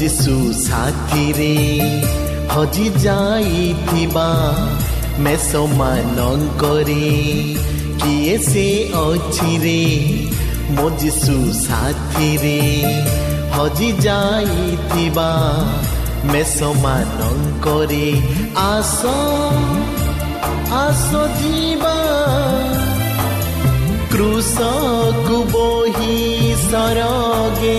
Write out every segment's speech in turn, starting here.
ଯୀଶୁ ସାଥିରେ ହଜି ଯାଇଥିବା ମେଷମାନଙ୍କରେ କିଏ ସେ ଅଛିରେ ମୋ ଯୀଶୁ ସାଥିରେ ହଜି ଯାଇଥିବା ମେଷମାନଙ୍କରେ ଆସ ଆସ ଯିବା କୃଷକୁ ବୋହି ସରଗେ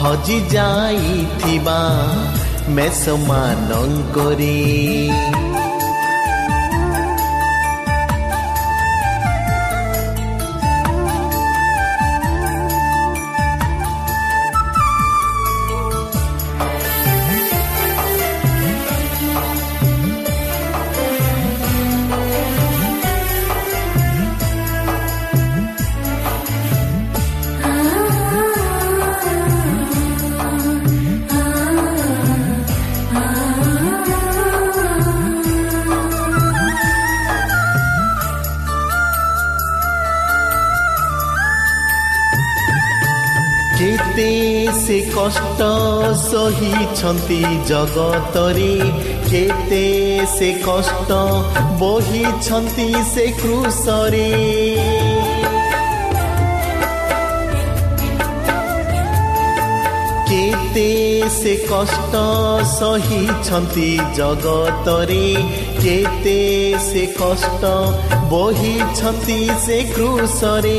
ହଜି ଯାଇଥିବା ମେଷମାନଙ୍କରେ ସେ କଷ୍ଟ ସହିଛନ୍ତି ଜଗତରେ କେତେ ସେ କଷ୍ଟ ବହିଛନ୍ତି ସେ କୃଷରେ କେତେ ସେ କଷ୍ଟ ସହିଛନ୍ତି ଜଗତରେ କେତେ ସେ କଷ୍ଟ ବହିଛନ୍ତି ସେ କୃଷରେ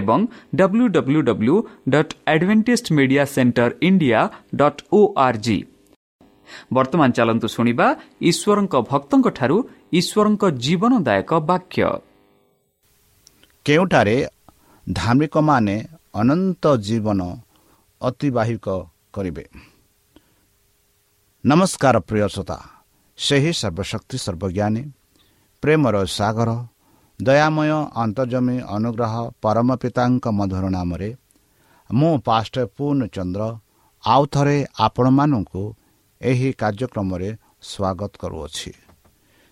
ଏବଂ W W W dot Advantage Media Centre India dot O R G ବର୍ତ୍ତମାନ ଚାଲନ୍ତୁ ଶୁଣିବା ଈଶ୍ୱରଙ୍କ ଭକ୍ତଙ୍କଠାରୁ ଈଶ୍ୱରଙ୍କ ଜୀବନଦାୟକ ବାକ୍ୟ। କେଉଁଠାରେ ଧାର୍ମିକମାନେ ଅନନ୍ତ ଜୀବନ ଅତିବାହିତ କରିବେ? ନମସ୍କାର ପ୍ରିୟ ଶ୍ରୋତା ସେହି ସର୍ବଶକ୍ତି ସର୍ବଜ୍ଞାନୀ ପ୍ରେମର ସାଗର ଦୟାମୟ ଅନ୍ତର୍ଜମୀ ଅନୁଗ୍ରହ ପରମ ପିତାଙ୍କ ମଧୁର ନାମରେ। ମୁଁ ପାଷ୍ଟ ପୂର୍ଣ୍ଣଚନ୍ଦ୍ର ଆଉ ଥରେ ଆପଣମାନଙ୍କୁ ଏହି କାର୍ଯ୍ୟକ୍ରମରେ ସ୍ୱାଗତ କରୁଅଛି।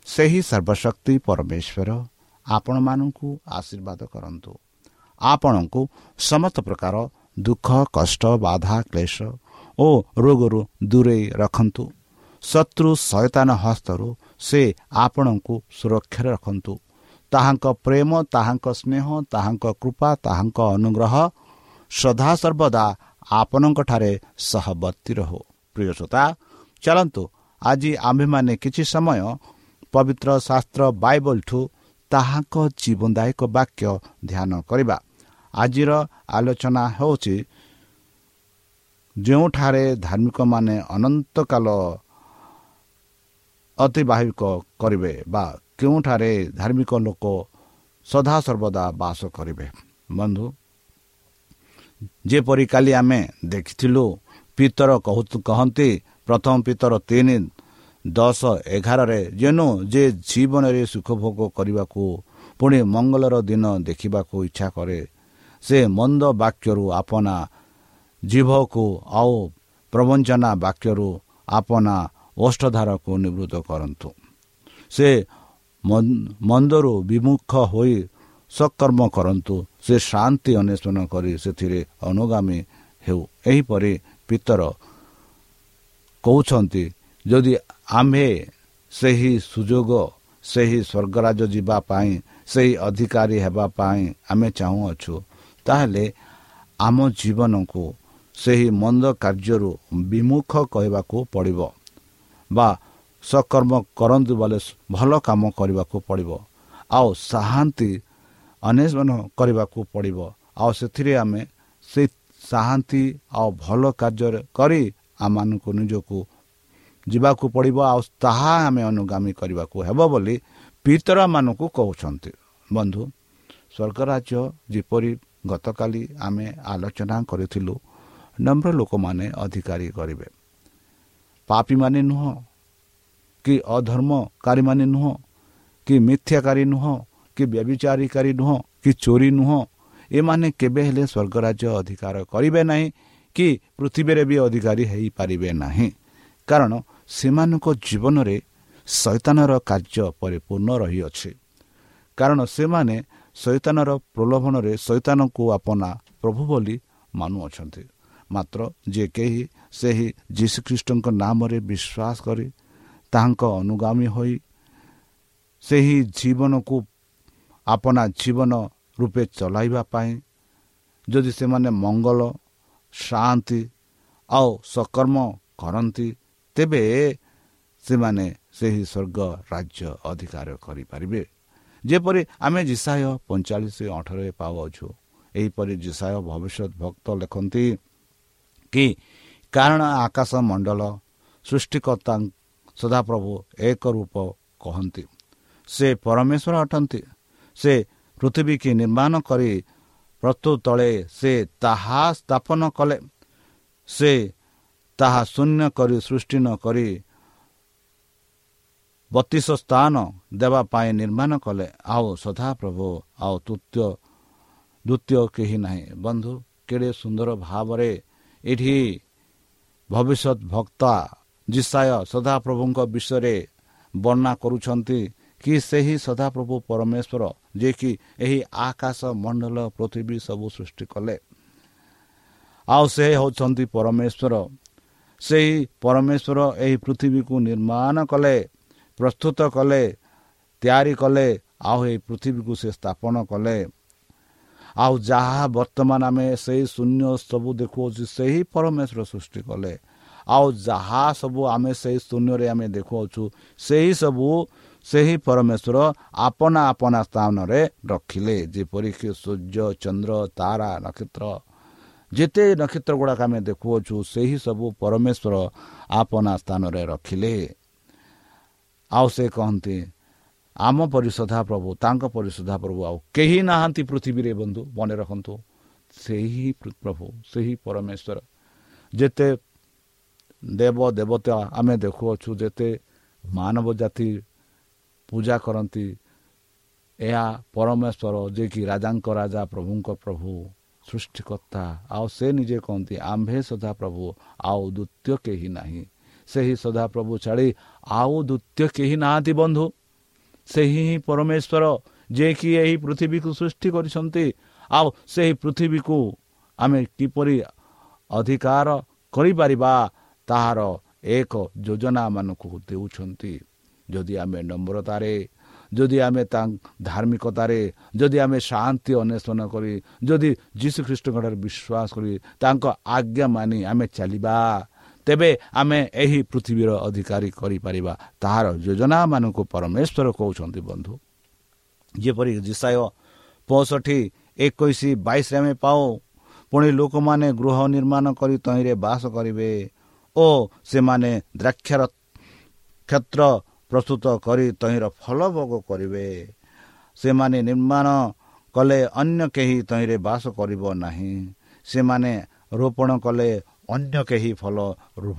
ସେହି ସର୍ବଶକ୍ତି ପରମେଶ୍ୱର ଆପଣମାନଙ୍କୁ ଆଶୀର୍ବାଦ କରନ୍ତୁ। ଆପଣଙ୍କୁ ସମସ୍ତ ପ୍ରକାର ଦୁଃଖ କଷ୍ଟ ବାଧା କ୍ଲେଶ ଓ ରୋଗରୁ ଦୂରେଇ ରଖନ୍ତୁ। ଶତ୍ରୁ ସୟତାନ ହସ୍ତରୁ ସେ ଆପଣଙ୍କୁ ସୁରକ୍ଷାରେ ରଖନ୍ତୁ। ତାହାଙ୍କ ପ୍ରେମ ତାହାଙ୍କ ସ୍ନେହ ତାହାଙ୍କ କୃପା ତାହାଙ୍କ ଅନୁଗ୍ରହ ସଦାସର୍ବଦା ଆପଣଙ୍କଠାରେ ସହବର୍ତ୍ତୀ ରହୁ। ପ୍ରିୟସୋତା ଚାଲନ୍ତୁ ଆଜି ଆମ୍ଭେମାନେ କିଛି ସମୟ ପବିତ୍ର ଶାସ୍ତ୍ର ବାଇବଲଠୁ ତାହାଙ୍କ ଜୀବନଦାୟକ ବାକ୍ୟ ଧ୍ୟାନ କରିବା। ଆଜିର ଆଲୋଚନା ହେଉଛି ଯେଉଁଠାରେ ଧାର୍ମିକମାନେ ଅନନ୍ତକାଳ ଅତିବାହିକ କରିବେ ବା କେଉଁଠାରେ ଧାର୍ମିକ ଲୋକ ସଦାସର୍ବଦା ବାସ କରିବେ? ବନ୍ଧୁ ଯେପରି କାଲି ଆମେ ଦେଖିଥିଲୁ ପିତର କହନ୍ତି ପ୍ରଥମ ପିତର ତିନି ଦଶ ଏଗାରରେ ଯେନୁ ଯେ ଜୀବନରେ ସୁଖଭୋଗ କରିବାକୁ ପୁଣି ମଙ୍ଗଳର ଦିନ ଦେଖିବାକୁ ଇଚ୍ଛା କରେ ସେ ମନ୍ଦ ବାକ୍ୟରୁ ଆପନା ଜୀଭକୁ ଆଉ ପ୍ରବଞ୍ଚନା ବାକ୍ୟରୁ ଆପନା ଓଷ୍ଠଧାରକୁ ନିବୃତ୍ତ କରନ୍ତୁ। ସେ ମନ୍ଦରୁ ବିମୁଖ ହୋଇ ସକର୍ମ କରନ୍ତୁ। ସେ ଶାନ୍ତି ଅନ୍ୱେଷଣ କରି ସେଥିରେ ଅନୁଗାମୀ ହେଉ। ଏହିପରି ପିତର କହୁଛନ୍ତି ଯଦି ଆମ୍ଭେ ସେହି ସୁଯୋଗ ସେହି ସ୍ୱର୍ଗରାଜ ଯିବା ପାଇଁ ସେହି ଅଧିକାରୀ ହେବା ପାଇଁ ଆମେ ଚାହୁଁଅଛୁ ତାହେଲେ ଆମ ଜୀବନକୁ ସେହି ମନ୍ଦ କାର୍ଯ୍ୟରୁ ବିମୁଖ କହିବାକୁ ପଡ଼ିବ। ବା ସକର୍ମ କରନ୍ତୁ ବୋଲେ ଭଲ କାମ କରିବାକୁ ପଡ଼ିବ। ଆଉ ଶାହାନ୍ତି ଅନ୍ୱେଷଣ କରିବାକୁ ପଡ଼ିବ। ଆଉ ସେଥିରେ ଆମେ ସେ ଶାହାନ୍ତି ଆଉ ଭଲ କାର୍ଯ୍ୟ କରି ଆମମାନଙ୍କୁ ନିଜକୁ ଯିବାକୁ ପଡ଼ିବ। ଆଉ ତାହା ଆମେ ଅନୁଗାମୀ କରିବାକୁ ହେବ ବୋଲି ପିତରମାନଙ୍କୁ କହୁଛନ୍ତି। ବନ୍ଧୁ ସ୍ୱର୍ଗରାଜ୍ୟ ଯେପରି ଗତକାଲି ଆମେ ଆଲୋଚନା କରିଥିଲୁ ନମ୍ର ଲୋକମାନେ ଅଧିକାରୀ କରିବେ। ପାପୀମାନେ ନୁହଁ କି ଅଧର୍ମକାରୀମାନେ ନୁହଁ କି ମିଥ୍ୟାକାରୀ ନୁହଁ କି ବ୍ୟବିଚାରୀକାରୀ ନୁହଁ କି ଚୋରି ନୁହଁ ଏମାନେ କେବେ ହେଲେ ସ୍ୱର୍ଗରାଜ୍ୟ ଅଧିକାର କରିବେ ନାହିଁ କି ପୃଥିବୀରେ ବି ଅଧିକାରୀ ହୋଇପାରିବେ ନାହିଁ। କାରଣ ସେମାନଙ୍କ ଜୀବନରେ ଶୈତାନର କାର୍ଯ୍ୟ ପରିପୂର୍ଣ୍ଣ ରହିଅଛି। କାରଣ ସେମାନେ ଶୈତାନର ପ୍ରଲୋଭନରେ ଶୈତାନକୁ ଆପନା ପ୍ରଭୁ ବୋଲି ମାନୁଅଛନ୍ତି। ମାତ୍ର ଯେ କେହି ସେହି ଯୀଶୁଖ୍ରୀଷ୍ଟଙ୍କ ନାମରେ ବିଶ୍ୱାସ କରି ତାହାଙ୍କ ଅନୁଗାମୀ ହୋଇ ସେହି ଜୀବନକୁ ଆପଣା ଜୀବନ ରୂପେ ଚଲାଇବା ପାଇଁ ଯଦି ସେମାନେ ମଙ୍ଗଳ ଶାନ୍ତି ଆଉ ସକର୍ମ କରନ୍ତି ତେବେ ସେମାନେ ସେହି ସ୍ୱର୍ଗ ରାଜ୍ୟ ଅଧିକାର କରିପାରିବେ। ଯେପରି ଆମେ ଜିସାୟ ପଇଁଚାଳିଶ ଅଠରରେ ପାଉଅଛୁ ଏହିପରି ଜିସାୟ ଭବିଷ୍ୟତ ଭକ୍ତ ଲେଖନ୍ତି କି କାରଣ ଆକାଶ ମଣ୍ଡଳ ସୃଷ୍ଟିକର୍ତ୍ତା ସଦାପ୍ରଭୁ ଏକ ରୂପ କହନ୍ତି। ସେ ପରମେଶ୍ୱର ଅଟନ୍ତି। ସେ ପୃଥିବୀ କି ନିର୍ମାଣ କରି ପ୍ରତୁ ତଳେ ସେ ତାହା ସ୍ଥାପନ କଲେ। ସେ ତାହା ଶୂନ୍ୟ କରି ସୃଷ୍ଟି ନ କରି ବତିଶ ସ୍ଥାନ ଦେବା ପାଇଁ ନିର୍ମାଣ କଲେ। ଆଉ ସଦାପ୍ରଭୁ ଆଉ ତୃତୀୟ ଦ୍ୱିତୀୟ କେହି ନାହିଁ। ବନ୍ଧୁ କେଡ଼େ ସୁନ୍ଦର ଭାବରେ ଏଠି ଭବିଷ୍ୟତ ଭକ୍ତା ଜିସାୟ ସଦାପ୍ରଭୁଙ୍କ ବିଷୟରେ ବର୍ଣ୍ଣନା କରୁଛନ୍ତି କି ସେହି ସଦାପ୍ରଭୁ ପରମେଶ୍ୱର ଯିଏକି ଏହି ଆକାଶ ମଣ୍ଡଳ ପୃଥିବୀ ସବୁ ସୃଷ୍ଟି କଲେ। ଆଉ ସେ ହେଉଛନ୍ତି ପରମେଶ୍ୱର। ସେହି ପରମେଶ୍ୱର ଏହି ପୃଥିବୀକୁ ନିର୍ମାଣ କଲେ ପ୍ରସ୍ତୁତ କଲେ ତିଆରି କଲେ ଆଉ ଏହି ପୃଥିବୀକୁ ସେ ସ୍ଥାପନ କଲେ। ଆଉ ଯାହା ବର୍ତ୍ତମାନ ଆମେ ସେହି ଶୂନ୍ୟ ସବୁ ଦେଖୁଅଛୁ ସେହି ପରମେଶ୍ୱର ସୃଷ୍ଟି କଲେ। ଆଉ ଯାହା ସବୁ ଆମେ ସେହି ଶୂନ୍ୟରେ ଆମେ ଦେଖୁଅଛୁ ସେହି ସବୁ ସେହି ପରମେଶ୍ୱର ଆପଣା ଆପଣା ସ୍ଥାନରେ ରଖିଲେ। ଯେପରିକି ସୂର୍ଯ୍ୟ ଚନ୍ଦ୍ର ତାରା ନକ୍ଷତ୍ର ଯେତେ ନକ୍ଷତ୍ର ଗୁଡ଼ାକ ଆମେ ଦେଖୁଅଛୁ ସେହି ସବୁ ପରମେଶ୍ୱର ଆପଣା ସ୍ଥାନରେ ରଖିଲେ। ଆଉ ସେ କହନ୍ତି ଆମ ପରିଶୋଧା ପ୍ରଭୁ ତାଙ୍କ ପରିଶୋଧା ପ୍ରଭୁ ଆଉ କେହି ନାହାନ୍ତି ପୃଥିବୀରେ ବନ୍ଧୁ ମନେ ରଖନ୍ତୁ ସେହି ପ୍ରଭୁ ସେହି ପରମେଶ୍ୱର ଯେତେ ଦେବ ଦେବତା ଆମେ ଦେଖୁଅଛୁ ଯେତେ ମାନବ ଜାତି ପୂଜା କରନ୍ତି ଏହା ପରମେଶ୍ୱର ଯିଏକି ରାଜାଙ୍କ ରାଜା ପ୍ରଭୁଙ୍କ ପ୍ରଭୁ ସୃଷ୍ଟିକର୍ତ୍ତା ଆଉ ସେ ନିଜେ କହନ୍ତି ଆମ୍ଭେ ସଦାପ୍ରଭୁ ଆଉ ଦ୍ୱିତୀୟ କେହି ନାହିଁ। ସେହି ସଦାପ୍ରଭୁ ଛାଡ଼ି ଆଉ ଦ୍ୱିତୀୟ କେହି ନାହାନ୍ତି ବନ୍ଧୁ। ସେହି ହିଁ ପରମେଶ୍ୱର ଯିଏକି ଏହି ପୃଥିବୀକୁ ସୃଷ୍ଟି କରିଛନ୍ତି ଆଉ ସେହି ପୃଥିବୀକୁ ଆମେ କିପରି ଅଧିକାର କରିପାରିବା ତାହାର ଏକ ଯୋଜନା ମାନଙ୍କୁ ଦେଉଛନ୍ତି। ଯଦି ଆମେ ନମ୍ରତାରେ ଯଦି ଆମେ ତା ଧାର୍ମିକତାରେ ଯଦି ଆମେ ଶାନ୍ତି ଅନ୍ୱେଷଣ କରି ଯଦି ଯୀଶୁଖ୍ରୀଷ୍ଟଙ୍କଠାରେ ବିଶ୍ୱାସ କରି ତାଙ୍କ ଆଜ୍ଞା ମାନି ଆମେ ଚାଲିବା ତେବେ ଆମେ ଏହି ପୃଥିବୀର ଅଧିକାରୀ କରିପାରିବା। ତାହାର ଯୋଜନାମାନଙ୍କୁ ପରମେଶ୍ୱର କହୁଛନ୍ତି ବନ୍ଧୁ। ଯେପରି ଜିସାୟ ପଞ୍ଚଷଠି ଏକୋଇଶ ବାଇଶରେ ଆମେ ପାଉ ପୁଣି ଲୋକମାନେ ଗୃହ ନିର୍ମାଣ କରି ତହିଁରେ ବାସ କରିବେ। ଓ ସେମାନେ ଦ୍ରାକ୍ଷର କ୍ଷେତ୍ର ପ୍ରସ୍ତୁତ କରି ତହିଁର ଫଳ ଭୋଗ କରିବେ। ସେମାନେ ନିର୍ମାଣ କଲେ ଅନ୍ୟ କେହି ତହିଁରେ ବାସ କରିବ ନାହିଁ। ସେମାନେ ରୋପଣ କଲେ ଅନ୍ୟ କେହି ଫଳ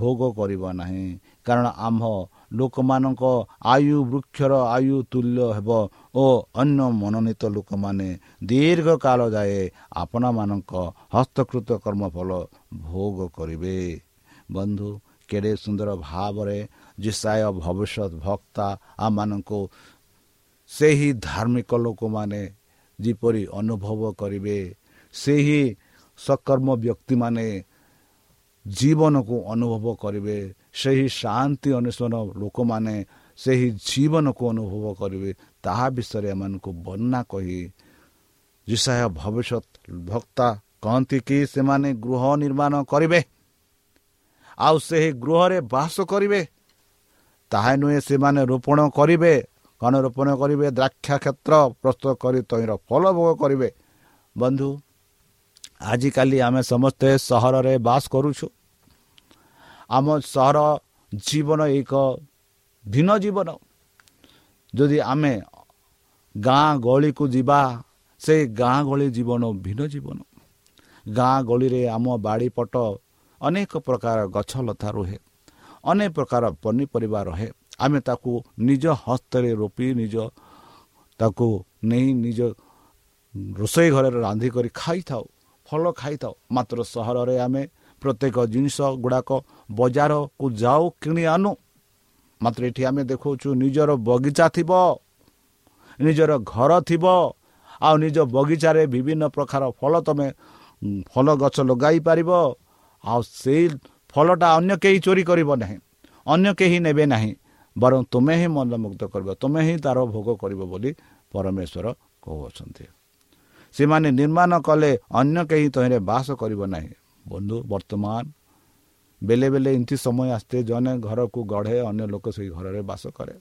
ଭୋଗ କରିବ ନାହିଁ। କାରଣ ଆମ୍ଭ ଲୋକମାନଙ୍କ ଆୟୁ ବୃକ୍ଷର ଆୟୁ ତୁଲ୍ୟ ହେବ ଓ ଅନ୍ୟ ମନୋନୀତ ଲୋକମାନେ ଦୀର୍ଘ କାଳ ଯାଏ ଆପଣମାନଙ୍କ ହସ୍ତକୃତ କର୍ମଫଳ ଭୋଗ କରିବେ। ବନ୍ଧୁ କେଡ଼େ ସୁନ୍ଦର ଭାବରେ ଜିସାୟ ଭବିଷ୍ୟତ ଭକ୍ତା ଆମମାନଙ୍କୁ ସେହି ଧାର୍ମିକ ଲୋକମାନେ ଯେପରି ଅନୁଭବ କରିବେ ସେହି ସକର୍ମ ବ୍ୟକ୍ତିମାନେ ଜୀବନକୁ ଅନୁଭବ କରିବେ ସେହି ଶାନ୍ତି ଅନୁଷ୍ଠାନ ଲୋକମାନେ ସେହି ଜୀବନକୁ ଅନୁଭବ କରିବେ ତାହା ବିଷୟରେ ଏମାନଙ୍କୁ ବର୍ଣ୍ଣନା କହି ଜିସାୟ ଭବିଷ୍ୟତ ଭକ୍ତା କହନ୍ତି କି ସେମାନେ ଗୃହ ନିର୍ମାଣ କରିବେ। ଆଉ ସେହି ଗୃହରେ ବାସ କରିବେ। ତାହା ନୁହେଁ ସେମାନେ ରୋପଣ କରିବେ କ'ଣ ରୋପଣ କରିବେ ଦ୍ରାକ୍ଷା କ୍ଷେତ୍ର ପ୍ରସ୍ତୁତ କରି ତହିଁର ଫଳ ଭୋଗ କରିବେ। ବନ୍ଧୁ ଆଜିକାଲି ଆମେ ସମସ୍ତେ ସହରରେ ବାସ କରୁଛୁ। ଆମ ସହର ଜୀବନ ଏକ ଭିନ୍ନ ଜୀବନ। ଯଦି ଆମେ ଗାଁ ଗହଳିକୁ ଯିବା ସେ ଗାଁ ଗହଳି ଜୀବନ ଭିନ୍ନ ଜୀବନ। ଗାଁ ଗହଳିରେ ଆମ ବାଡ଼ି ପଟ ଅନେକ ପ୍ରକାର ଗଛ ଲତା ରୁହେ। ଅନେକ ପ୍ରକାର ପନିପରିବା ରହେ। ଆମେ ତାକୁ ନିଜ ହସ୍ତରେ ରୋପି ନିଜ ତାକୁ ନେଇ ନିଜ ରୋଷେଇ ଘରରେ ରାନ୍ଧି କରି ଖାଇଥାଉ ଫଳ ଖାଇଥାଉ। ମାତ୍ର ସହରରେ ଆମେ ପ୍ରତ୍ୟେକ ଜିନିଷ ଗୁଡ଼ାକ ବଜାରକୁ ଯାଉ କିଣି ଆଣୁ। ମାତ୍ର ଏଠି ଆମେ ଦେଖାଉଛୁ ନିଜର ବଗିଚା ଥିବ ନିଜର ଘର ଥିବ ଆଉ ନିଜ ବଗିଚାରେ ବିଭିନ୍ନ ପ୍ରକାର ଫଳ ତୁମେ ଫଳ ଗଛ ଲଗାଇ ପାରିବ। ଆଉ ସେଇ ଫଳଟା ଅନ୍ୟ କେହି ଚୋରି କରିବ ନାହିଁ। ଅନ୍ୟ କେହି ନେବେ ନାହିଁ। ବରଂ ତୁମେ ହିଁ ମନମୁଗ୍ଧ କରିବ। ତୁମେ ହିଁ ତା'ର ଭୋଗ କରିବ ବୋଲି ପରମେଶ୍ୱର କହୁଅଛନ୍ତି। ସେମାନେ ନିର୍ମାଣ କଲେ ଅନ୍ୟ କେହି ତହିଁରେ ବାସ କରିବ ନାହିଁ। ବନ୍ଧୁ ବର୍ତ୍ତମାନ ବେଲେ ବେଲେ ଏମିତି ସମୟ ଆସିଥାଏ ଜଣେ ଘରକୁ ଗଢ଼େ ଅନ୍ୟ ଲୋକ ସେଇ ଘରରେ ବାସ କରେ।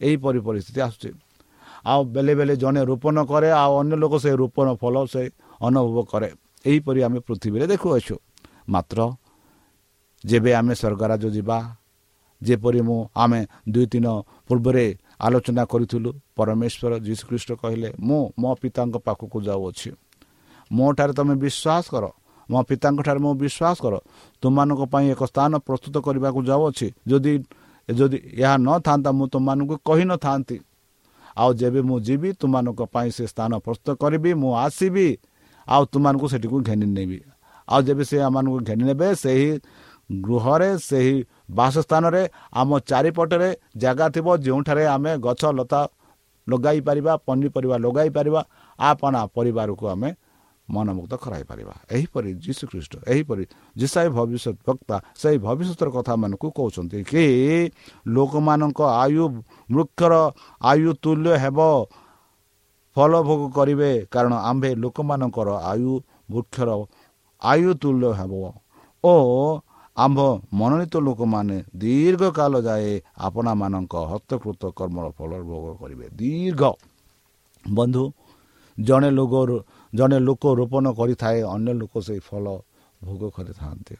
ଏହିପରି ପରିସ୍ଥିତି ଆସୁଛି। ଆଉ ବେଲେ ବେଲେ ଜଣେ ରୋପଣ କରେ ଆଉ ଅନ୍ୟ ଲୋକ ସେ ରୋପଣ ଫଳ ସେ ଅନୁଭବ କରେ। ଏହିପରି ଆମେ ପୃଥିବୀରେ ଦେଖୁଅଛୁ। ମାତ୍ର ଯେବେ ଆମେ ସ୍ୱର୍ଗରାଜ ଯିବା ଯେପରି ମୁଁ ଆମେ ଦୁଇ ଦିନ ପୂର୍ବରେ ଆଲୋଚନା କରିଥିଲୁ ପରମେଶ୍ୱର ଯୀଶୁଖ୍ରୀଷ୍ଟ କହିଲେ ମୁଁ ମୋ ପିତାଙ୍କ ପାଖକୁ ଯାଉଅଛି। ମୋ ଠାରେ ତୁମେ ବିଶ୍ୱାସ କର। ମୋ ପିତାଙ୍କ ଠାରେ ମୁଁ ବିଶ୍ୱାସ କର। ତୁମମାନଙ୍କ ପାଇଁ ଏକ ସ୍ଥାନ ପ୍ରସ୍ତୁତ କରିବାକୁ ଯାଉଅଛି। ଯଦି ଯଦି ଏହା ନଥାନ୍ତା ମୁଁ ତୁମମାନଙ୍କୁ କହିନଥାନ୍ତି। ଆଉ ଯେବେ ମୁଁ ଯିବି ତୁମମାନଙ୍କ ପାଇଁ ସେ ସ୍ଥାନ ପ୍ରସ୍ତୁତ କରିବି ମୁଁ ଆସିବି ଆଉ ତୁମମାନଙ୍କୁ ସେଠିକୁ ଘେନି ନେବି। ଆଉ ଯେବେ ସେ ଆମମାନଙ୍କୁ ଘେନି ନେବେ ସେହି ଗୃହରେ ସେହି ବାସସ୍ଥାନରେ ଆମ ଚାରିପଟରେ ଜାଗା ଥିବ ଯେଉଁଠାରେ ଆମେ ଗଛ ଲତା ଲଗାଇ ପାରିବା ପନିପରିବା ଲଗାଇ ପାରିବା ଆପଣା ପରିବାରକୁ ଆମେ ମନମୁକ୍ତ କରାଇପାରିବା ଏହିପରି ଯୀଶୁଖ୍ରୀଷ୍ଟ ଏହିପରି ଯିଶାଇ ଭବିଷ୍ୟତ ବକ୍ତା ସେହି ଭବିଷ୍ୟତର କଥାମାନଙ୍କୁ କହୁଛନ୍ତି କି ଲୋକମାନଙ୍କ ଆୟୁ ବୃକ୍ଷର ଆୟୁ ତୁଲ୍ୟ ହେବ ଫଳ ଭୋଗ କରିବେ କାରଣ ଆମ୍ଭେ ଲୋକମାନଙ୍କର ଆୟୁ ବୃକ୍ଷର ଆୟୁ ତୁଲ୍ୟ ହେବ। ଓ ଆମ୍ଭ ମନୋନୀତ ଲୋକମାନେ ଦୀର୍ଘ କାଳ ଯାଏ ଆପଣମାନଙ୍କ ହସ୍ତକୃତ କର୍ମର ଫଳ ଭୋଗ କରିବେ। ଦୀର୍ଘ। ବନ୍ଧୁ ଜଣେ ଲୋକ ଜଣେ ଲୋକ ରୋପଣ କରିଥାଏ ଅନ୍ୟ ଲୋକ ସେଇ ଫଳ ଭୋଗ କରିଥାନ୍ତି।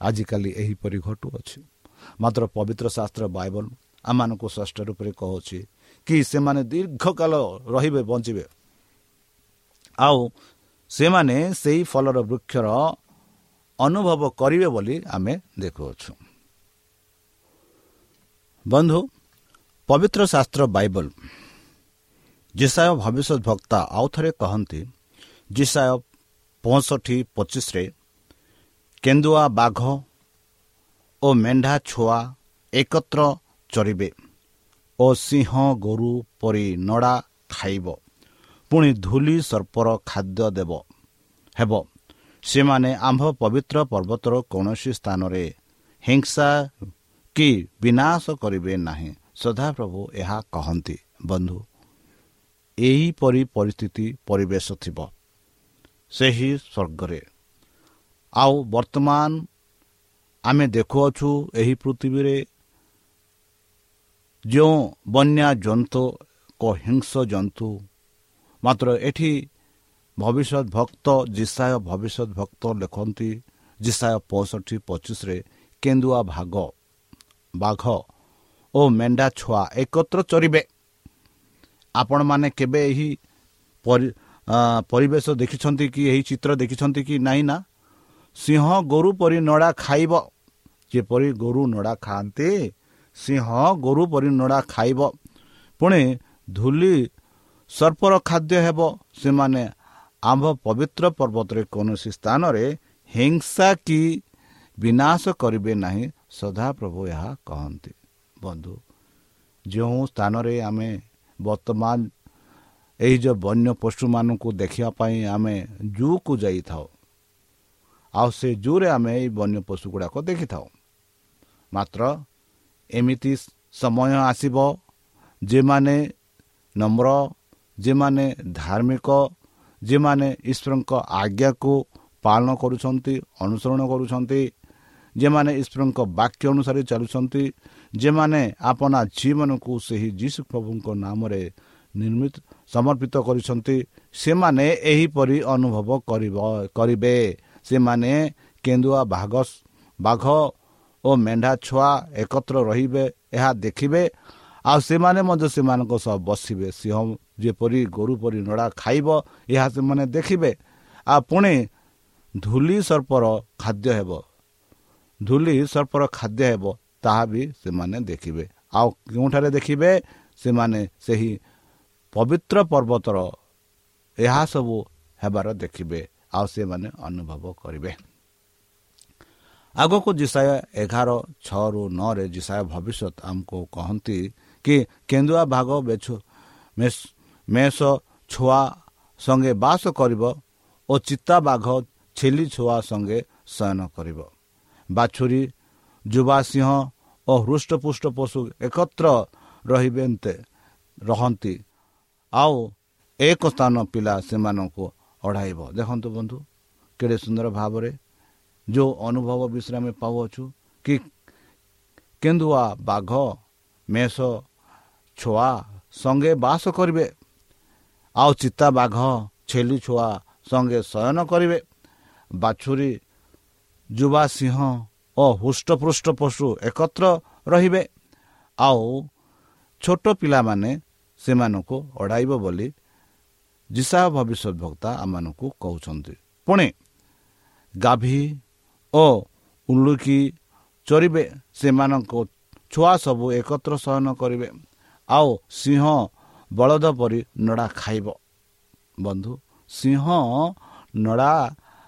ଆଜିକାଲି ଏହିପରି ଘଟୁଅଛି। ମାତ୍ର ପବିତ୍ର ଶାସ୍ତ୍ର ବାଇବଲ ଆମମାନଙ୍କୁ ଷଷ୍ଠ ରୂପରେ କହୁଛି କି ସେମାନେ ଦୀର୍ଘକାଳ ରହିବେ ବଞ୍ଚିବେ। ଆଉ ସେମାନେ ସେଇ ଫଳର ବୃକ୍ଷର ଅନୁଭବ କରିବେ ବୋଲି ଆମେ ଦେଖୁଅଛୁ। ବନ୍ଧୁ ପବିତ୍ର ଶାସ୍ତ୍ର ବାଇବଲ ଜିସାୟ ଭବିଷ୍ୟତ ଭକ୍ତା ଆଉ ଥରେ କହନ୍ତି ଜିସାୟ ପଞ୍ଚଷଠି ପଚିଶରେ କେନ୍ଦୁଆ ବାଘ ଓ ମେଣ୍ଢା ଛୁଆ ଏକତ୍ର ଚରିବେ ଓ ସିଂହ ଗୋରୁ ପରି ନଡ଼ା ଖାଇବ। ପୁଣି ଧୂଲି ସର୍ପର ଖାଦ୍ୟ ଦେବ। ହେବ। ସେମାନେ ଆମ୍ଭ ପବିତ୍ର ପର୍ବତର କୌଣସି ସ୍ଥାନରେ ହିଂସା କି ବିନାଶ କରିବେ ନାହିଁ। ସଦାପ୍ରଭୁ ଏହା କହନ୍ତି। ବନ୍ଧୁ ଏହିପରି ପରିସ୍ଥିତି ପରିବେଶ ଥିବ ସେହି ସ୍ୱର୍ଗରେ। ଆଉ ବର୍ତ୍ତମାନ ଆମେ ଦେଖୁଅଛୁ ଏହି ପୃଥିବୀରେ ଯେଉଁ ବନ୍ୟା ଜନ୍ତୁ ଏକ ହିଂସ ଜନ୍ତୁ ମାତ୍ର ଏଠି ଭବିଷ୍ୟତ ଭକ୍ତ ଜିସାୟ ଭବିଷ୍ୟତ ଭକ୍ତ ଲେଖନ୍ତି ଜିସାୟ ପଞ୍ଚଷଠି ପଚିଶରେ କେନ୍ଦୁଆ ଭାଗ ବାଘ ଓ ମେଣ୍ଢା ଛୁଆ ଏକତ୍ର ଚରିବେ ଆପଣମାନେ କେବେ ଏହି ପରିବେଶ ଦେଖିଛନ୍ତି କି ଏହି ଚିତ୍ର ଦେଖିଛନ୍ତି କି ନାହିଁ ନା ସିଂହ ଗୋରୁ ପରି ନଡ଼ା ଖାଇବ ଯେପରି ଗୋରୁ ନଡ଼ା ଖାଆନ୍ତି ସିଂହ ଗୋରୁ ପରି ନଡ଼ା ଖାଇବ ପୁଣି ଧୂଲି ସର୍ପର ଖାଦ୍ୟ ହେବ। ସେମାନେ ଆମ୍ଭ ପବିତ୍ର ପର୍ବତରେ କୌଣସି ସ୍ଥାନରେ ହିଂସା କି ବିନାଶ କରିବେ ନାହିଁ ସଦାପ୍ରଭୁ ଏହା କହନ୍ତି। ବନ୍ଧୁ ଯେଉଁ ସ୍ଥାନରେ ଆମେ ବର୍ତ୍ତମାନ ଏହି ଯେଉଁ ବନ୍ୟ ପଶୁମାନଙ୍କୁ ଦେଖିବା ପାଇଁ ଆମେ ଜୁକୁ ଯାଇଥାଉ ଆଉ ସେ ଜୁରେ ଆମେ ଏଇ ବନ୍ୟ ପଶୁ ଗୁଡ଼ାକ ଦେଖିଥାଉ। ମାତ୍ର ଏମିତି ସମୟ ଆସିବ ଯେମାନେ ନମ୍ର ଯେମାନେ ଧାର୍ମିକ ଯେମାନେ ଈଶ୍ୱରଙ୍କ ଆଜ୍ଞାକୁ ପାଳନ କରୁଛନ୍ତି ଅନୁସରଣ କରୁଛନ୍ତି ଯେମାନେ ଈଶ୍ୱରଙ୍କ ବାକ୍ୟ ଅନୁସାରେ ଚାଲୁଛନ୍ତି ଯେମାନେ ଆପଣା ଜୀବନକୁ ସେହି ଯୀଶୁ ପ୍ରଭୁଙ୍କ ନାମରେ ନିର୍ମିତ ସମର୍ପିତ କରିଛନ୍ତି ସେମାନେ ଏହିପରି ଅନୁଭବ କରିବେ ସେମାନେ କେନ୍ଦୁଆ ବାଘ ବାଘ ଓ ମେଣ୍ଢା ଛୁଆ ଏକତ୍ର ରହିବେ ଏହା ଦେଖିବେ ଆଉ ସେମାନେ ମଧ୍ୟ ସେମାନଙ୍କ ସହ ବସିବେ ସିଂହ ଯେପରି ଗୋରୁ ପରି ନଡ଼ା ଖାଇବ ଏହା ସେମାନେ ଦେଖିବେ। ଆଉ ପୁଣି ଧୂଲି ସର୍ପର ଖାଦ୍ୟ ହେବ। ଧୂଲି ସର୍ପର ଖାଦ୍ୟ ହେବ ତାହା ବି ସେମାନେ ଦେଖିବେ। ଆଉ କେଉଁଠାରେ ଦେଖିବେ? ସେମାନେ ସେହି ପବିତ୍ର ପର୍ବତର ଏହା ସବୁ ହେବାର ଦେଖିବେ ଆଉ ସେମାନେ ଅନୁଭବ କରିବେ। ଆଗକୁ ଜିସାୟ ଏଗାର ଛଅରୁ ନଅରେ ଜିସାୟ ଭବିଷ୍ୟତ ଆମକୁ କହନ୍ତି କି କେନ୍ଦୁଆ ଭାଗ ବେଛୁ ମେଷ ଛୁଆ ସଙ୍ଗେ ବାସ କରିବ ଓ ଚିତା ବାଘ ଛେଲି ଛୁଆ ସଙ୍ଗେ ଶୟନ କରିବ। ବାଛୁରୀ ଯୁବା ସିଂହ ଓ ହୃଷ୍ଟପୃଷ୍ଟ ପଶୁ ଏକତ୍ର ରହିବେ ରହନ୍ତି। ଆଉ ଏକ ସ୍ଥାନ ପିଲା ସେମାନଙ୍କୁ ଅଢ଼ାଇବ। ଦେଖନ୍ତୁ ବନ୍ଧୁ କେଡ଼େ ସୁନ୍ଦର ଭାବରେ ଯେଉଁ ଅନୁଭବ ବିଷୟରେ ଆମେ ପାଉଅଛୁ କି କେନ୍ଦୁଆ ବାଘ ମେଷ ଛୁଆ ସଙ୍ଗେ ବାସ କରିବେ ଆଉ ଚିତା ବାଘ ଛେଲି ଛୁଆ ସଙ୍ଗେ ଶୟନ କରିବେ। ବାଛୁରୀ ଯୁବା ସିଂହ ଓ ହୃଷ୍ଟପୃଷ୍ଟ ପଶୁ ଏକତ୍ର ରହିବେ। ଆଉ ଛୋଟ ପିଲାମାନେ ସେମାନଙ୍କୁ ଅଡ଼ାଇବ ବୋଲି ଜିସା ଭବିଷ୍ୟତ ବକ୍ତା ଆମମାନଙ୍କୁ କହୁଛନ୍ତି। ପୁଣି ଗାଭୀ ଓ ଉଲୁକି ଚରିବେ ସେମାନଙ୍କ ଛୁଆ ସବୁ ଏକତ୍ର ଶୟନ କରିବେ। ଆଉ ସିଂହ ବଳଦ ପରି ନଡ଼ା ଖାଇବ। ବନ୍ଧୁ ସିଂହ ନଡ଼ା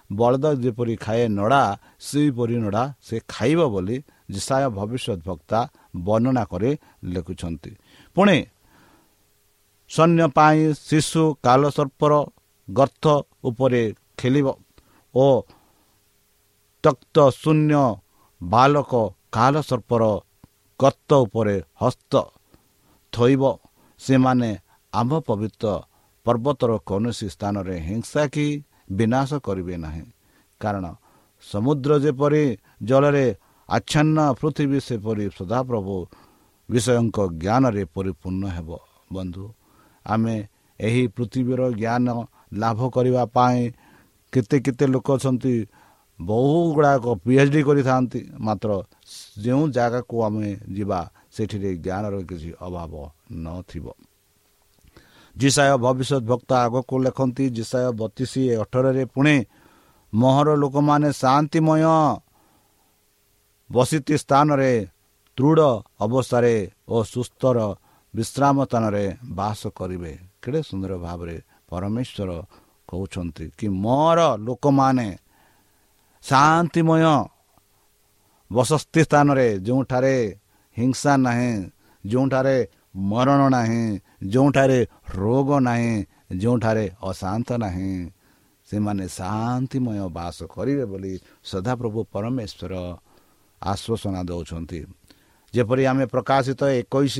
ବଳଦ ଯେପରି ଖାଏ ନଡ଼ା ସେହିପରି ନଡ଼ା ସେ ଖାଇବ ବୋଲି ଜିସାୟ ଭବିଷ୍ୟତ ବକ୍ତା ବର୍ଣ୍ଣନା କରି ଲେଖୁଛନ୍ତି। ପୁଣି ସୈନ୍ୟ ପାଇଁ ଶିଶୁ କାଲସର୍ପର ଗର୍ଥ ଉପରେ ଖେଳିବ ଓ ତକ୍ତ ଶୂନ୍ୟ ବାଲକ କାଲସର୍ପର ଗର୍ତ୍ତ ଉପରେ ହସ୍ତ ଥୋଇବ। ସେମାନେ ଆମ୍ଭ ପବିତ୍ର ପର୍ବତର କୌଣସି ସ୍ଥାନରେ ହିଂସା କି ବିନାଶ କରିବେ ନାହିଁ। କାରଣ ସମୁଦ୍ର ଯେପରି ଜଳରେ ଆଚ୍ଛନ୍ନ ପୃଥିବୀ ସେପରି ସଦାପ୍ରଭୁ ବିଷୟଙ୍କ ଜ୍ଞାନରେ ପରିପୂର୍ଣ୍ଣ ହେବ। ବନ୍ଧୁ ଆମେ ଏହି ପୃଥିବୀର ଜ୍ଞାନ ଲାଭ କରିବା ପାଇଁ କେତେ କେତେ ଲୋକ ଅଛନ୍ତି ବହୁ ଗୁଡ଼ାକ ପି ଏଚ୍ ଡି କରିଥାନ୍ତି। ମାତ୍ର ଯେଉଁ ଜାଗାକୁ ଆମେ ଯିବା ସେଠିରେ ଜ୍ଞାନର କିଛି ଅଭାବ ନଥିବ। ଜିସାୟ ଭବିଷ୍ୟତ ଭକ୍ତ ଆଗକୁ ଲେଖନ୍ତି ଜିସାୟ ବତିଶ ଅଠରରେ ପୁଣି ମହର ଲୋକମାନେ ଶାନ୍ତିମୟ ବସିତି ସ୍ଥାନରେ ଦୃଢ଼ ଅବସ୍ଥାରେ ଓ ସୁସ୍ଥର ବିଶ୍ରାମ ସ୍ଥାନରେ ବାସ କରିବେ। କେଡ଼େ ସୁନ୍ଦର ଭାବରେ ପରମେଶ୍ୱର କହୁଛନ୍ତି କି ମୋର ଲୋକମାନେ ଶାନ୍ତିମୟ ବସସ୍ତି ସ୍ଥାନରେ ଯେଉଁଠାରେ ହିଂସା ନାହିଁ ଯେଉଁଠାରେ ମରଣ ନାହିଁ ଯେଉଁଠାରେ ରୋଗ ନାହିଁ ଯେଉଁଠାରେ ଅଶାନ୍ତ ନାହିଁ ସେମାନେ ଶାନ୍ତିମୟ ବାସ କରିବେ ବୋଲି ସଦାପ୍ରଭୁ ପରମେଶ୍ୱର ଆଶ୍ୱାସନା ଦେଉଛନ୍ତି। ଯେପରି ଆମେ ପ୍ରକାଶିତ ଏକୋଇଶ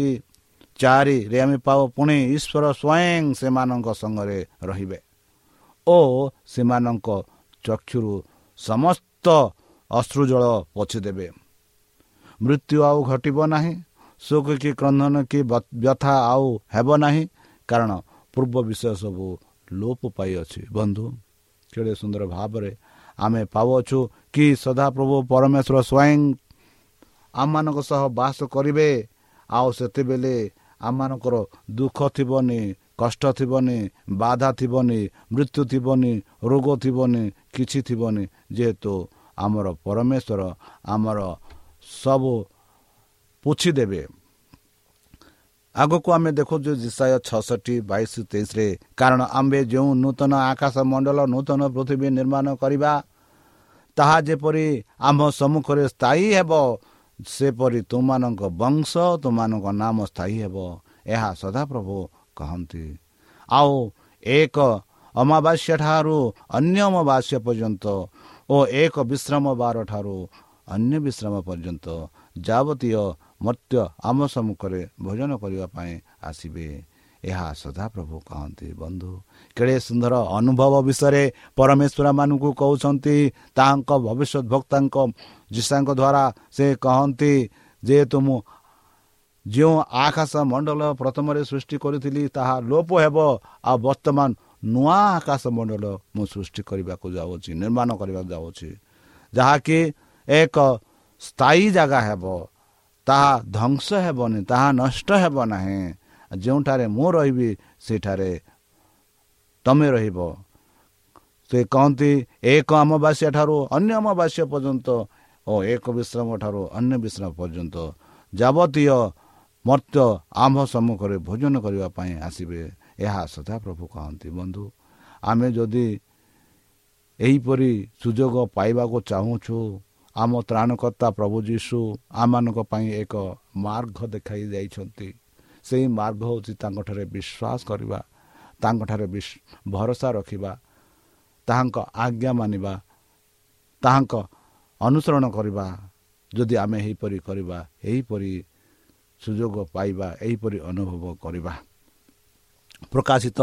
ଚାରିରେ ଆମେ ପାଉ ପୁଣି ଈଶ୍ୱର ସ୍ୱୟଂ ସେମାନଙ୍କ ସଙ୍ଗରେ ରହିବେ ଓ ସେମାନଙ୍କ ଚକ୍ଷୁରୁ ସମସ୍ତ ଅଶ୍ରୁଜଳ ପୋଛିଦେବେ। ମୃତ୍ୟୁ ଆଉ ଘଟିବ ନାହିଁ ସୁଖ କି କ୍ରନ୍ଧନ କି ବ୍ୟଥା ଆଉ ହେବ ନାହିଁ କାରଣ ପୂର୍ବ ବିଷୟ ସବୁ ଲୋପ ପାଇଅଛି। ବନ୍ଧୁ କେଡ଼େ ସୁନ୍ଦର ଭାବରେ ଆମେ ପାଉଅଛୁ କି ସଦାପ୍ରଭୁ ପରମେଶ୍ୱର ସ୍ୱୟଂ ଆମମାନଙ୍କ ସହ ବାସ କରିବେ ଆଉ ସେତେବେଳେ ଆମମାନଙ୍କର ଦୁଃଖ ଥିବନି କଷ୍ଟ ଥିବନି ବାଧା ଥିବନି ମୃତ୍ୟୁ ଥିବନି ରୋଗ ଥିବନି କିଛି ଥିବନି ଯେହେତୁ ଆମର ପରମେଶ୍ୱର ଆମର ସବୁ ପୋଛିଦେବେ। ଆଗକୁ ଆମେ ଦେଖୁଛୁ ଜିସାୟ ଛଅଷଠି ବାଇଶ ତେଇଶରେ କାରଣ ଆମ୍ଭେ ଯେଉଁ ନୂତନ ଆକାଶ ମଣ୍ଡଳ ନୂତନ ପୃଥିବୀ ନିର୍ମାଣ କରିବା ତାହା ଯେପରି ଆମ ସମ୍ମୁଖରେ ସ୍ଥାୟୀ ହେବ ସେପରି ତୁମମାନଙ୍କ ବଂଶ ତୁମମାନଙ୍କ ନାମ ସ୍ଥାୟୀ ହେବ ଏହା ସଦାପ୍ରଭୁ କହନ୍ତି। ଆଉ ଏକ ଅମାବାସ୍ୟା ଠାରୁ ଅନ୍ୟ ଅମାବାସ୍ୟା ପର୍ଯ୍ୟନ୍ତ ଓ ଏକ ବିଶ୍ରାମ ବାର ଠାରୁ ଅନ୍ୟ ବିଶ୍ରାମ ପର୍ଯ୍ୟନ୍ତ ଯାବତୀୟ ମର୍ତ୍ତ୍ୟ ଆମ ସମ୍ମୁଖରେ ଭୋଜନ କରିବା ପାଇଁ ଆସିବେ। ଏହା ସଦାପ୍ରଭୁ କହନ୍ତି ବନ୍ଧୁ କେଡ଼େ ସୁନ୍ଦର ଅନୁଭବ ବିଷୟରେ ପରମେଶ୍ୱର ମାନଙ୍କୁ କହୁଛନ୍ତି। ତାହାଙ୍କ ଭବିଷ୍ୟତ ଭକ୍ତାଙ୍କ ଯୀଶାଙ୍କ ଦ୍ୱାରା ସେ କହନ୍ତି ଯେହେତୁ ମୁଁ ଯେଉଁ ଆକାଶ ମଣ୍ଡଳ ପ୍ରଥମରେ ସୃଷ୍ଟି କରିଥିଲି ତାହା ଲୋପ ହେବ। ଆଉ ବର୍ତ୍ତମାନ ନୂଆ ଆକାଶ ମଣ୍ଡଳ ମୁଁ ସୃଷ୍ଟି କରିବାକୁ ଯାଉଛି ନିର୍ମାଣ କରିବାକୁ ଯାଉଛି। ଯାହାକି ଏକ ସ୍ଥାୟୀ ଜାଗା ହେବ। ତାହା ଧ୍ୱଂସ ହେବନି ତାହା ନଷ୍ଟ ହେବ ନାହିଁ। ଯେଉଁଠାରେ ମୁଁ ରହିବି ସେଠାରେ ତମେ ରହିବ। ସେ କହନ୍ତି ଏକ ଅମାବାସ୍ୟା ଠାରୁ ଅନ୍ୟ ଅମାବାସ୍ୟା ପର୍ଯ୍ୟନ୍ତ ଓ ଏକ ବିଶ୍ରାମ ଠାରୁ ଅନ୍ୟ ବିଶ୍ରାମ ପର୍ଯ୍ୟନ୍ତ ଯାବତୀୟ ମର୍ତ୍ତ୍ୟ ଆମ୍ଭ ସମ୍ମୁଖରେ ଭୋଜନ କରିବା ପାଇଁ ଆସିବେ। ଏହା ସଦାପ୍ରଭୁ କହନ୍ତି। ବନ୍ଧୁ ଆମେ ଯଦି ଏହିପରି ସୁଯୋଗ ପାଇବାକୁ ଚାହୁଁଛୁ ଆମ ତ୍ରାଣକର୍ତ୍ତା ପ୍ରଭୁ ଯୀଶୁ ଆମମାନଙ୍କ ପାଇଁ ଏକ ମାର୍ଗ ଦେଖାଇ ଯାଇଛନ୍ତି ସେହି ମାର୍ଗ ହେଉଛି ତାଙ୍କଠାରେ ବିଶ୍ୱାସ କରିବା ତାଙ୍କଠାରେ ଭରସା ରଖିବା ତାହାଙ୍କ ଆଜ୍ଞା ମାନିବା ତାହାଙ୍କ ଅନୁସରଣ କରିବା ଯଦି ଆମେ ଏହିପରି କରିବା ଏହିପରି ସୁଯୋଗ ପାଇବା ଏହିପରି ଅନୁଭବ କରିବା। ପ୍ରକାଶିତ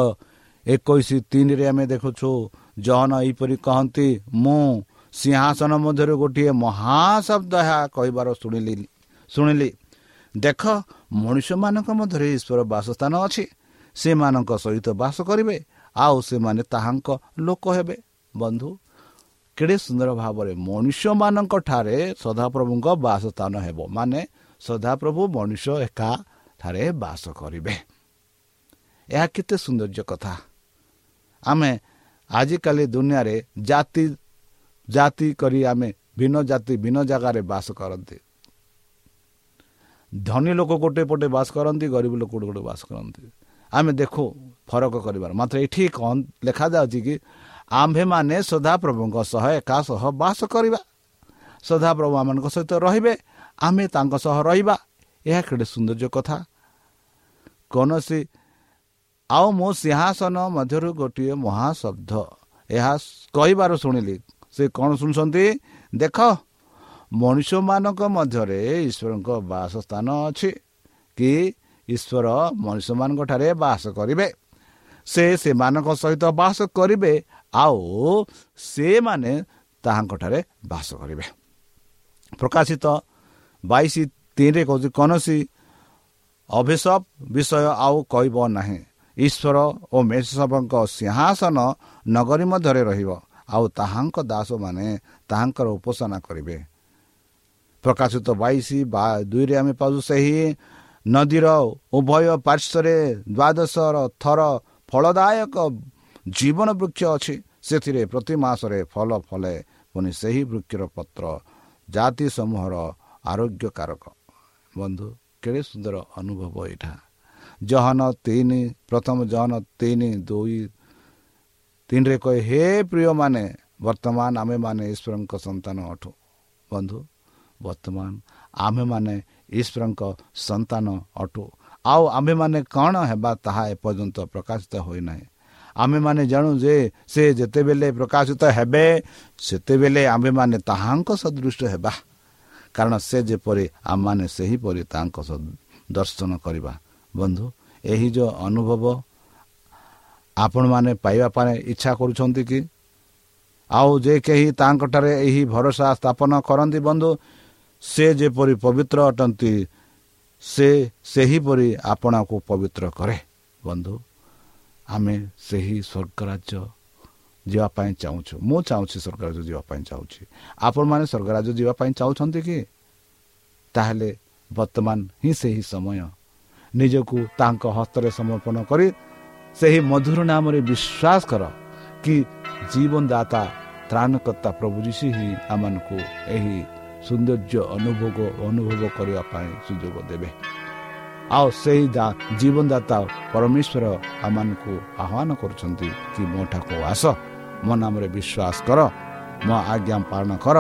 ଏକୋଇଶ ତିନିରେ ଆମେ ଦେଖୁଛୁ ଜହନ ଏହିପରି କହନ୍ତି ମୁଁ ସିଂହାସନ ମଧ୍ୟରୁ ଗୋଟିଏ ମହାଶବ୍ଦ ଏହା କହିବାର ଶୁଣିଲି ଶୁଣିଲି ଦେଖ ମଣିଷମାନଙ୍କ ମଧ୍ୟରେ ଈଶ୍ୱର ବାସସ୍ଥାନ ଅଛି ସେମାନଙ୍କ ସହିତ ବାସ କରିବେ ଆଉ ସେମାନେ ତାହାଙ୍କ ଲୋକ ହେବେ ବନ୍ଧୁ କେଡ଼େ ସୁନ୍ଦର ଭାବରେ ମଣିଷମାନଙ୍କ ଠାରେ ସଦାପ୍ରଭୁଙ୍କ ବାସସ୍ଥାନ ହେବ ମାନେ ସଦାପ୍ରଭୁ ମଣିଷ ଏକାଠାରେ ବାସ କରିବେ ଏହା କେତେ ସୌନ୍ଦର୍ଯ୍ୟ କଥା ଆମେ ଆଜିକାଲି ଦୁନିଆରେ ଜାତି ଜାତି କରି ଆମେ ଭିନ୍ନ ଜାତି ଭିନ୍ନ ଜାଗାରେ ବାସ କରନ୍ତି। ଧନୀ ଲୋକ ଗୋଟେ ପଟେ ବାସ କରନ୍ତି ଗରିବ ଲୋକ ଗୋଟେ ଗୋଟେ ବାସ କରନ୍ତି। ଆମେ ଦେଖୁ ଫରକ କରିବାର। ମାତ୍ର ଏଠି ଲେଖାଯାଉଛି କି ଆମ୍ଭେମାନେ ସଦାପ୍ରଭୁଙ୍କ ସହ ଏକା ସହ ବାସ କରିବା। ସଦାପ୍ରଭୁ ଆମମାନଙ୍କ ସହିତ ରହିବେ ଆମେ ତାଙ୍କ ସହ ରହିବା। ଏହା କେଡ଼େ ସୌନ୍ଦର୍ଯ୍ୟ କଥା। କୌଣସି ଆଉ ମୁଁ ସିଂହାସନ ମଧ୍ୟରୁ ଗୋଟିଏ ମହାଶବ୍ଦ। ଏହା କହିବାର ଶୁଣିଲି ସେ କ'ଣ ଶୁଣୁଛନ୍ତି? ଦେଖ ମଣିଷମାନଙ୍କ ମଧ୍ୟରେ ଈଶ୍ୱରଙ୍କ ବାସସ୍ଥାନ ଅଛି। କି ଈଶ୍ୱର ମଣିଷମାନଙ୍କ ଠାରେ ବାସ କରିବେ। ସେ ସେମାନଙ୍କ ସହିତ ବାସ କରିବେ ଆଉ ସେମାନେ ତାହାଙ୍କଠାରେ ବାସ କରିବେ। ପ୍ରକାଶିତ ବାଇଶ ତିନିରେ କହୁଛି କୌଣସି ଅଭିଶପ ବିଷୟ ଆଉ କହିବ ନାହିଁ। ଈଶ୍ୱର ଓ ମେଷବଙ୍କ ସିଂହାସନ ନଗରୀ ମଧ୍ୟରେ ରହିବ। ଆଉ ତାହାଙ୍କ ଦାସମାନେ ତାହାଙ୍କର ଉପାସନା କରିବେ। ପ୍ରକାଶିତ ବାଇଶ ବା ଦୁଇରେ ଆମେ ପାଉଛୁ ସେହି ନଦୀର ଉଭୟ ପାର୍ଶ୍ୱରେ ଦ୍ୱାଦଶର ଥର ଫଳଦାୟକ ଜୀବନ ବୃକ୍ଷ ଅଛି। ସେଥିରେ ପ୍ରତି ମାସରେ ଫଳ ଫଳେ ପୁଣି ସେହି ବୃକ୍ଷର ପତ୍ର ଜାତି ସମୂହର ଆରୋଗ୍ୟକାରକ। ବନ୍ଧୁ କେଡ଼େ ସୁନ୍ଦର ଅନୁଭବ ଏଇଟା। ଜହନ ତିନି ପ୍ରଥମ ଜହନ ତିନି ଦୁଇ ତିନିରେ କହେ ହେ ପ୍ରିୟମାନେ ବର୍ତ୍ତମାନ ଆମେମାନେ ଈଶ୍ୱରଙ୍କ ସନ୍ତାନ ଅଠୁ ବନ୍ଧୁ ବର୍ତ୍ତମାନ ଆମେମାନେ ଈଶ୍ୱରଙ୍କ ସନ୍ତାନ ଅଟୁ ଆଉ ଆମ୍ଭେମାନେ କ'ଣ ହେବା ତାହା ଏପର୍ଯ୍ୟନ୍ତ ପ୍ରକାଶିତ ହୋଇନାହିଁ ଆମେମାନେ ଜାଣୁ ଯେ ସେ ଯେତେବେଳେ ପ୍ରକାଶିତ ହେବେ ସେତେବେଳେ ଆମେମାନେ ତାହାଙ୍କ ସଦୃଶ ହେବା କାରଣ ସେ ଯେପରି ଆମମାନେ ସେହିପରି ତାଙ୍କ ଦର୍ଶନ କରିବା ବନ୍ଧୁ ଏହି ଯେଉଁ ଅନୁଭବ ଆପଣମାନେ ପାଇବା ପାଇଁ ଇଚ୍ଛା କରୁଛନ୍ତି କି? ଆଉ ଯେ କେହି ତାଙ୍କଠାରେ ଏହି ଭରସା ସ୍ଥାପନ କରନ୍ତି ବନ୍ଧୁ ସେ ଯେପରି ପବିତ୍ର ଅଟନ୍ତି ସେ ସେହିପରି ଆପଣଙ୍କୁ ପବିତ୍ର କରେ ବନ୍ଧୁ। ଆମେ ସେହି ସ୍ୱର୍ଗରାଜ୍ୟ ଯିବା ପାଇଁ ଚାହୁଁଛୁ। ମୁଁ ଚାହୁଁଛି ସ୍ୱର୍ଗରାଜ୍ୟ ଯିବା ପାଇଁ ଚାହୁଁଛି। ଆପଣମାନେ ସ୍ୱର୍ଗରାଜ୍ୟ ଯିବା ପାଇଁ ଚାହୁଁଛନ୍ତି କି? ତାହେଲେ ବର୍ତ୍ତମାନ ହିଁ ସେହି ସମୟ। ନିଜକୁ ତାଙ୍କ ହସ୍ତରେ ସମର୍ପଣ କରି ସେହି ମଧୁର ନାମରେ ବିଶ୍ୱାସ କର କି ଜୀବନଦାତା ତ୍ରାଣକର୍ତ୍ତା ପ୍ରଭୁ ଯୀଶୁ ହିଁ ଆମମାନଙ୍କୁ ଏହି ସୌନ୍ଦର୍ଯ୍ୟ ଅନୁଭୋଗ ଅନୁଭବ କରିବା ପାଇଁ ସୁଯୋଗ ଦେବେ। ଆଉ ସେହି ଜୀବନଦାତା ପରମେଶ୍ୱର ଆମମାନଙ୍କୁ ଆହ୍ୱାନ କରୁଛନ୍ତି କି ମୋ ଠାକୁ ଆସ ମୋ ନାମରେ ବିଶ୍ୱାସ କର ମୋ ଆଜ୍ଞା ପାଳନ କର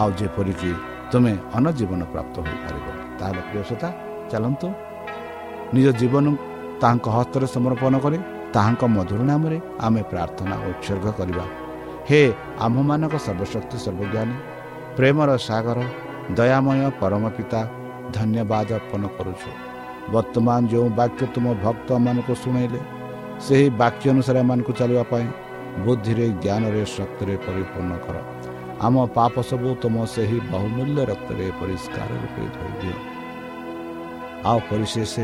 ଆଉ ଯେପରିକି ତୁମେ ଅନଜୀବନ ପ୍ରାପ୍ତ ହୋଇପାରିବ। ତାହେଲେ ପ୍ରିୟସତା ଚାଲନ୍ତୁ ନିଜ ଜୀବନ ତାହାଙ୍କ ହସ୍ତରେ ସମର୍ପଣ କରି ତାହାଙ୍କ ମଧୁର ନାମରେ ଆମେ ପ୍ରାର୍ଥନା ଉତ୍ସର୍ଗ କରିବା। ହେ ଆମ୍ଭମାନଙ୍କ ସର୍ବଶକ୍ତି ସର୍ବଜ୍ଞାନୀ ପ୍ରେମର ସାଗର ଦୟାମୟ ପରମ ପିତା ଧନ୍ୟବାଦ ଅର୍ପଣ କରୁଛୁ। ବର୍ତ୍ତମାନ ଯେଉଁ ବାକ୍ୟ ତୁମ ଭକ୍ତମାନଙ୍କୁ ଶୁଣାଇଲେ ସେହି ବାକ୍ୟ ଅନୁସାରେ ଏମାନଙ୍କୁ ଚାଲିବା ପାଇଁ ବୁଦ୍ଧିରେ ଜ୍ଞାନରେ ଶକ୍ତିରେ ପରିପୂର୍ଣ୍ଣ କର। ଆମ ପାପ ସବୁ ତୁମ ସେହି ବହୁମୂଲ୍ୟ ରକ୍ତରେ ପରିଷ୍କାର ରୂପେ ଧରିଦିଅ। ଆଉ ପରିଶେଷ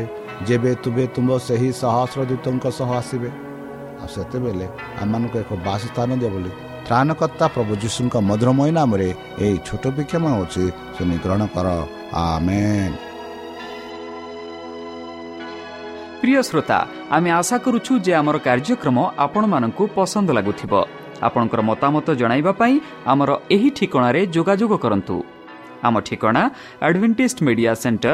ଯେବେ ତୁମେ ତୁମ ସେହି ସହସ୍ର ଦୂତଙ୍କ ସହ ଆସିବେ ଆଉ ସେତେବେଳେ ଆମମାନଙ୍କୁ ଏକ ବାସସ୍ଥାନ ଦିଅ ବୋଲି ତ୍ରାଣକର୍ତ୍ତା ପ୍ରଭୁ ଯୀଶୁଙ୍କ ମଧୁରମୟ ନାମରେ ଏହି ଛୋଟ ବିକ୍ଷମ ହେଉଛି ଶୁଣି ଗ୍ରହଣ କର। ପ୍ରିୟ ଶ୍ରୋତା ଆମେ ଆଶା କରୁଛୁ ଯେ ଆମର କାର୍ଯ୍ୟକ୍ରମ ଆପଣମାନଙ୍କୁ ପସନ୍ଦ ଲାଗୁଥିବ। ଆପଣଙ୍କର ମତାମତ ଜଣାଇବା ପାଇଁ ଆମର ଏହି ଠିକଣାରେ ଯୋଗାଯୋଗ କରନ୍ତୁ। ଆମ ଠିକଣା Advantage Media Centre